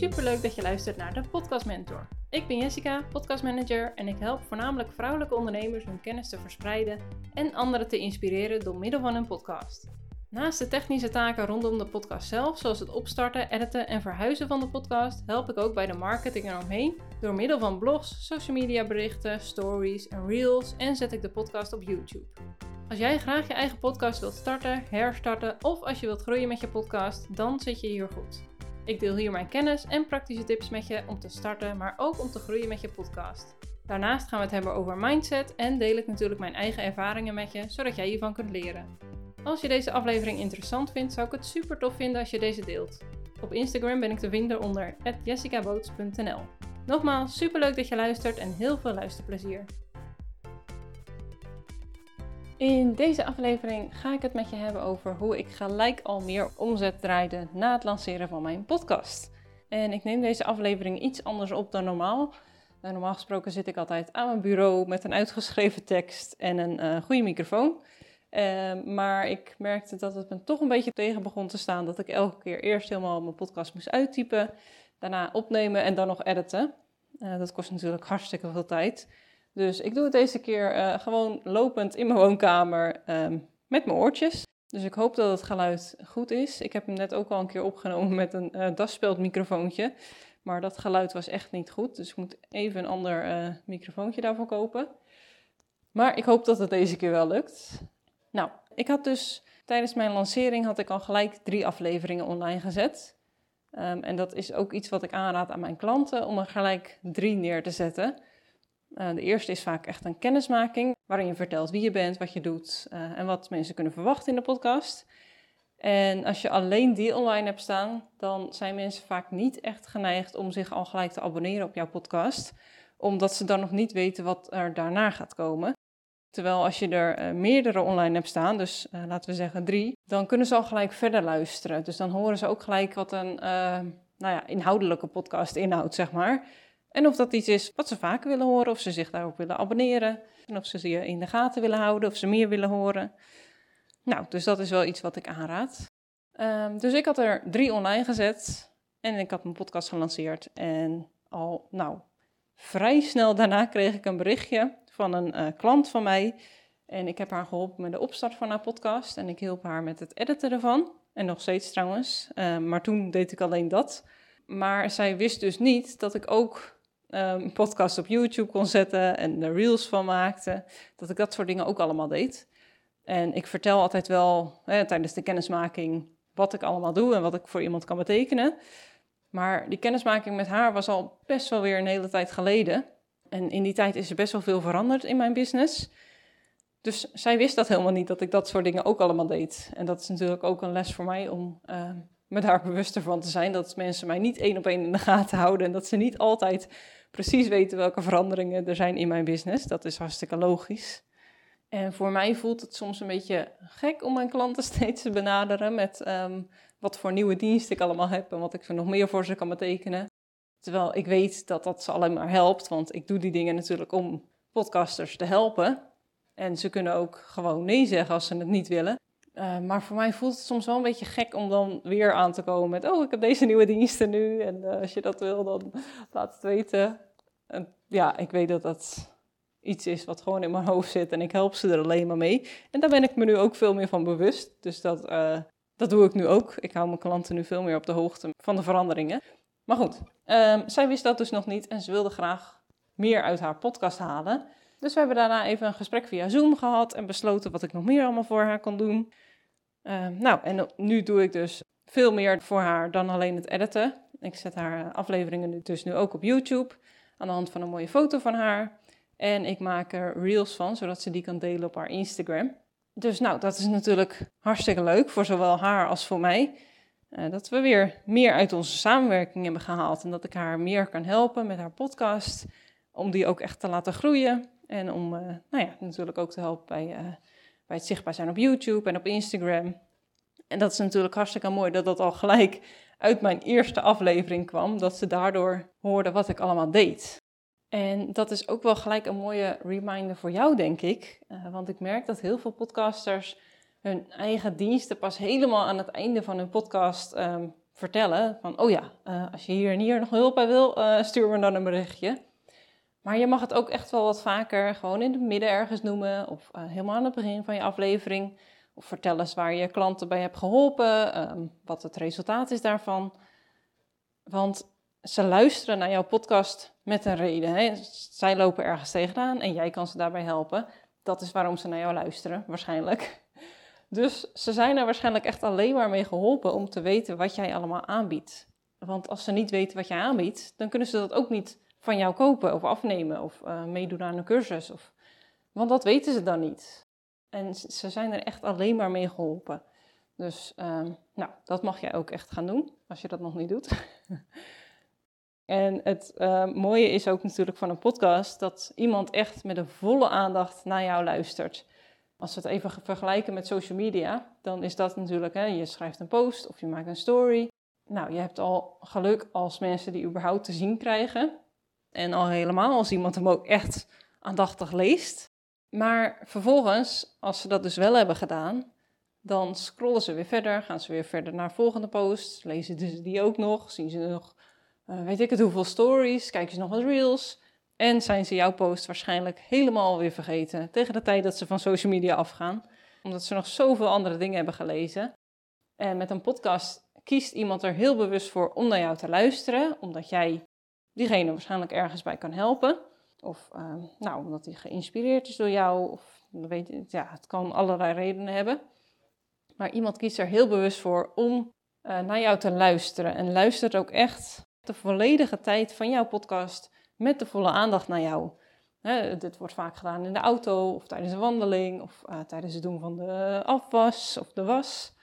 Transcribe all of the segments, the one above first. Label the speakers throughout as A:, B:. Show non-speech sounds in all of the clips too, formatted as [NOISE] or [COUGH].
A: superleuk dat je luistert naar de Podcast Mentor. Ik ben Jessica, podcastmanager en ik help voornamelijk vrouwelijke ondernemers hun kennis te verspreiden en anderen te inspireren door middel van een podcast. Naast de technische taken rondom de podcast zelf, zoals het opstarten, editen en verhuizen van de podcast, help ik ook bij de marketing eromheen door middel van blogs, social media berichten, stories en reels en zet ik de podcast op YouTube. Als jij graag je eigen podcast wilt starten, herstarten of als je wilt groeien met je podcast, dan zit je hier goed. Ik deel hier mijn kennis en praktische tips met je om te starten, maar ook om te groeien met je podcast. Daarnaast gaan we het hebben over mindset en deel ik natuurlijk mijn eigen ervaringen met je, zodat jij hiervan kunt leren. Als je deze aflevering interessant vindt, zou ik het super tof vinden als je deze deelt. Op Instagram ben ik te vinden onder jessicaboots.nl. Nogmaals, super leuk dat je luistert en heel veel luisterplezier. In deze aflevering ga ik het met je hebben over hoe ik gelijk al meer omzet draaide na het lanceren van mijn podcast. En ik neem deze aflevering iets anders op dan normaal. Nou, normaal gesproken zit ik altijd aan mijn bureau met een uitgeschreven tekst en een uh, goede microfoon. Uh, maar ik merkte dat het me toch een beetje tegen begon te staan dat ik elke keer eerst helemaal mijn podcast moest uittypen, daarna opnemen en dan nog editen. Uh, dat kost natuurlijk hartstikke veel tijd. Dus ik doe het deze keer uh, gewoon lopend in mijn woonkamer um, met mijn oortjes. Dus ik hoop dat het geluid goed is. Ik heb hem net ook al een keer opgenomen met een uh, daspeldmicrofoontje. Maar dat geluid was echt niet goed. Dus ik moet even een ander uh, microfoontje daarvoor kopen. Maar ik hoop dat het deze keer wel lukt. Nou, ik had dus tijdens mijn lancering had ik al gelijk drie afleveringen online gezet. Um, en dat is ook iets wat ik aanraad aan mijn klanten om er gelijk drie neer te zetten. Uh, de eerste is vaak echt een kennismaking, waarin je vertelt wie je bent, wat je doet uh, en wat mensen kunnen verwachten in de podcast. En als je alleen die online hebt staan, dan zijn mensen vaak niet echt geneigd om zich al gelijk te abonneren op jouw podcast, omdat ze dan nog niet weten wat er daarna gaat komen. Terwijl als je er uh, meerdere online hebt staan, dus laten we zeggen drie, dan kunnen ze al gelijk verder luisteren. Dus dan horen ze ook gelijk wat een nou ja, inhoudelijke podcast inhoudt, zeg maar. En of dat iets is wat ze vaker willen horen, of ze zich daarop willen abonneren. En of ze ze in de gaten willen houden, of ze meer willen horen. Nou, dus dat is wel iets wat ik aanraad. Um, dus ik had er drie online gezet en ik had mijn podcast gelanceerd. En al, nou, vrij snel daarna kreeg ik een berichtje van een uh, klant van mij. En ik heb haar geholpen met de opstart van haar podcast. En ik hielp haar met het editen ervan. En nog steeds trouwens. Uh, maar toen deed ik alleen dat. Maar zij wist dus niet dat ik ook um, podcast op YouTube kon zetten en er reels van maakte, dat ik dat soort dingen ook allemaal deed. En ik vertel altijd wel hè, tijdens de kennismaking wat ik allemaal doe en wat ik voor iemand kan betekenen. Maar die kennismaking met haar was al best wel weer een hele tijd geleden. En in die tijd is er best wel veel veranderd in mijn business. Dus zij wist dat helemaal niet, dat ik dat soort dingen ook allemaal deed. En dat is natuurlijk ook een les voor mij om uh, me daar [LAUGHS] bewuster van te zijn. Dat mensen mij niet één op één in de gaten houden. En dat ze niet altijd precies weten welke veranderingen er zijn in mijn business. Dat is hartstikke logisch. En voor mij voelt het soms een beetje gek om mijn klanten [LAUGHS] steeds te benaderen met um, wat voor nieuwe diensten ik allemaal heb en wat ik nog meer voor ze kan betekenen. Terwijl ik weet dat dat ze alleen maar helpt, want ik doe die dingen natuurlijk om podcasters te helpen. En ze kunnen ook gewoon nee zeggen als ze het niet willen. Uh, maar voor mij voelt het soms wel een beetje gek om dan weer aan te komen met: Oh, ik heb deze nieuwe diensten nu. En uh, als je dat wil, dan laat het weten. En ja, ik weet dat dat iets is wat gewoon in mijn hoofd zit en ik help ze er alleen maar mee. En daar ben ik me nu ook veel meer van bewust. Dus dat, uh, dat doe ik nu ook. Ik hou mijn klanten nu veel meer op de hoogte van de veranderingen. Maar goed, um, zij wist dat dus nog niet en ze wilde graag meer uit haar podcast halen. Dus we hebben daarna even een gesprek via Zoom gehad en besloten wat ik nog meer allemaal voor haar kon doen. Uh, nou, en nu doe ik dus veel meer voor haar dan alleen het editen. Ik zet haar afleveringen dus nu ook op YouTube aan de hand van een mooie foto van haar. En ik maak er reels van, zodat ze die kan delen op haar Instagram. Dus nou, dat is natuurlijk hartstikke leuk voor zowel haar als voor mij. Uh, dat we weer meer uit onze samenwerking hebben gehaald. En dat ik haar meer kan helpen met haar podcast. Om die ook echt te laten groeien. En om, uh, nou ja, natuurlijk ook te helpen bij, bij het zichtbaar zijn op YouTube en op Instagram. En dat is natuurlijk hartstikke mooi dat dat al gelijk uit mijn eerste aflevering kwam. Dat ze daardoor hoorden wat ik allemaal deed. En dat is ook wel gelijk een mooie reminder voor jou, denk ik. Uh, want ik merk dat heel veel podcasters hun eigen diensten pas helemaal aan het einde van hun podcast um, vertellen van, oh ja, uh, als je hier en hier nog hulp bij wil, uh, stuur me dan een berichtje. Maar je mag het ook echt wel wat vaker gewoon in het midden ergens noemen of uh, helemaal aan het begin van je aflevering. Of vertel eens waar je klanten bij hebt geholpen, um, wat het resultaat is daarvan. Want ze luisteren naar jouw podcast met een reden. Hè? Zij lopen ergens tegenaan en jij kan ze daarbij helpen. Dat is waarom ze naar jou luisteren, waarschijnlijk. Dus ze zijn er waarschijnlijk echt alleen maar mee geholpen om te weten wat jij allemaal aanbiedt. Want als ze niet weten wat jij aanbiedt, dan kunnen ze dat ook niet van jou kopen of afnemen of uh, meedoen aan een cursus. Of... Want dat weten ze dan niet. En ze zijn er echt alleen maar mee geholpen. Dus um, nou, dat mag jij ook echt gaan doen, als je dat nog niet doet. [LAUGHS] en het uh, mooie is ook natuurlijk van een podcast dat iemand echt met een volle aandacht naar jou luistert. Als we het even vergelijken met social media, dan is dat natuurlijk, hè, je schrijft een post of je maakt een story. Nou, je hebt al geluk als mensen die überhaupt te zien krijgen. En al helemaal als iemand hem ook echt aandachtig leest. Maar vervolgens, als ze dat dus wel hebben gedaan, dan scrollen ze weer verder, gaan ze weer verder naar volgende post, lezen ze die ook nog, zien ze nog, uh, weet ik het, hoeveel stories, kijken ze nog wat reels. En zijn ze jouw post waarschijnlijk helemaal weer vergeten tegen de tijd dat ze van social media afgaan, omdat ze nog zoveel andere dingen hebben gelezen. En met een podcast kiest iemand er heel bewust voor om naar jou te luisteren, omdat jij diegene waarschijnlijk ergens bij kan helpen. Of uh, nou, omdat hij geïnspireerd is door jou. Of weet je, ja, het kan allerlei redenen hebben. Maar iemand kiest er heel bewust voor om uh, naar jou te luisteren. En luistert ook echt de volledige tijd van jouw podcast met de volle aandacht naar jou. Dit wordt vaak gedaan in de auto of tijdens een wandeling of uh, tijdens het doen van de afwas of de was.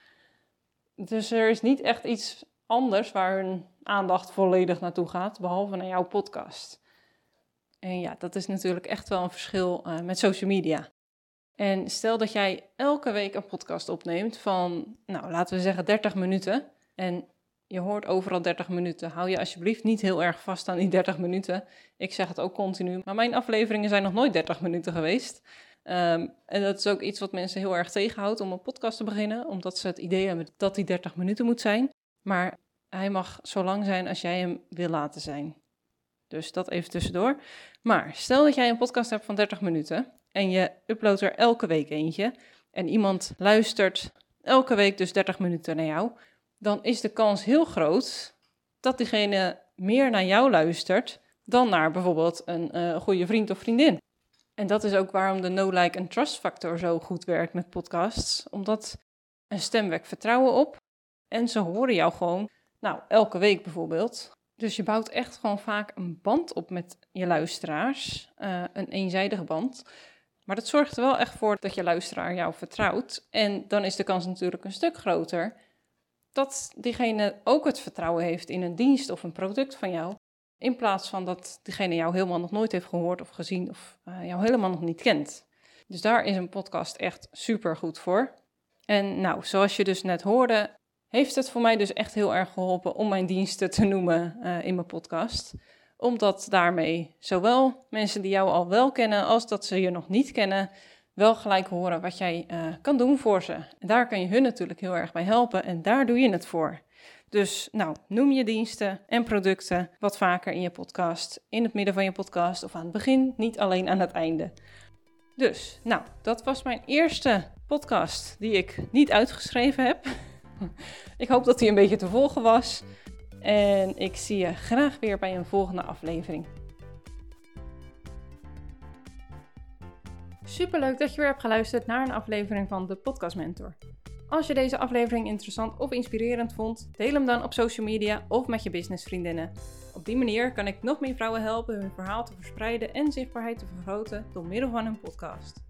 A: Dus er is niet echt iets anders waar hun aandacht volledig naartoe gaat, behalve naar jouw podcast. En ja, dat is natuurlijk echt wel een verschil uh, met social media. En stel dat jij elke week een podcast opneemt van, nou laten we zeggen 30 minuten. En je hoort overal 30 minuten. Hou je alsjeblieft niet heel erg vast aan die 30 minuten. Ik zeg het ook continu, maar mijn afleveringen zijn nog nooit 30 minuten geweest. Um, en dat is ook iets wat mensen heel erg tegenhoudt om een podcast te beginnen, omdat ze het idee hebben dat die 30 minuten moet zijn. Maar hij mag zo lang zijn als jij hem wil laten zijn. Dus dat even tussendoor. Maar stel dat jij een podcast hebt van 30 minuten en je uploadt er elke week eentje en iemand luistert elke week dus 30 minuten naar jou, dan is de kans heel groot dat diegene meer naar jou luistert dan naar bijvoorbeeld een uh, goede vriend of vriendin. En dat is ook waarom de no like en trust factor zo goed werkt met podcasts, omdat een stem wekt vertrouwen op en ze horen jou gewoon, nou, elke week bijvoorbeeld. Dus je bouwt echt gewoon vaak een band op met je luisteraars, uh, een eenzijdige band. Maar dat zorgt er wel echt voor dat je luisteraar jou vertrouwt. En dan is de kans natuurlijk een stuk groter dat diegene ook het vertrouwen heeft in een dienst of een product van jou. In plaats van dat diegene jou helemaal nog nooit heeft gehoord of gezien of uh, jou helemaal nog niet kent. Dus daar is een podcast echt super goed voor. En nou, zoals je dus net hoorde, heeft het voor mij dus echt heel erg geholpen om mijn diensten te noemen uh, in mijn podcast. Omdat daarmee zowel mensen die jou al wel kennen als dat ze je nog niet kennen, wel gelijk horen wat jij uh, kan doen voor ze. En daar kan je hun natuurlijk heel erg bij helpen en daar doe je het voor. Dus nou, noem je diensten en producten wat vaker in je podcast, in het midden van je podcast of aan het begin, niet alleen aan het einde. Dus, nou, dat was mijn eerste podcast die ik niet uitgeschreven heb. [LAUGHS] ik hoop dat die een beetje te volgen was. En ik zie je graag weer bij een volgende aflevering. Superleuk dat je weer hebt geluisterd naar een aflevering van de Podcast Mentor. Als je deze aflevering interessant of inspirerend vond, deel hem dan op social media of met je businessvriendinnen. Op die manier kan ik nog meer vrouwen helpen hun verhaal te verspreiden en zichtbaarheid te vergroten door middel van hun podcast.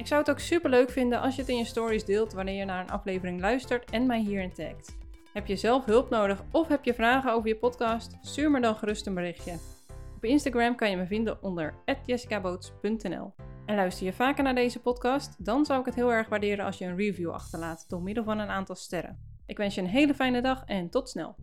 A: Ik zou het ook super leuk vinden als je het in je stories deelt wanneer je naar een aflevering luistert en mij hierin tagt. Heb je zelf hulp nodig of heb je vragen over je podcast? Stuur me dan gerust een berichtje. Op Instagram kan je me vinden onder jessicaboots.nl. En luister je vaker naar deze podcast, dan zou ik het heel erg waarderen als je een review achterlaat door middel van een aantal sterren. Ik wens je een hele fijne dag en tot snel.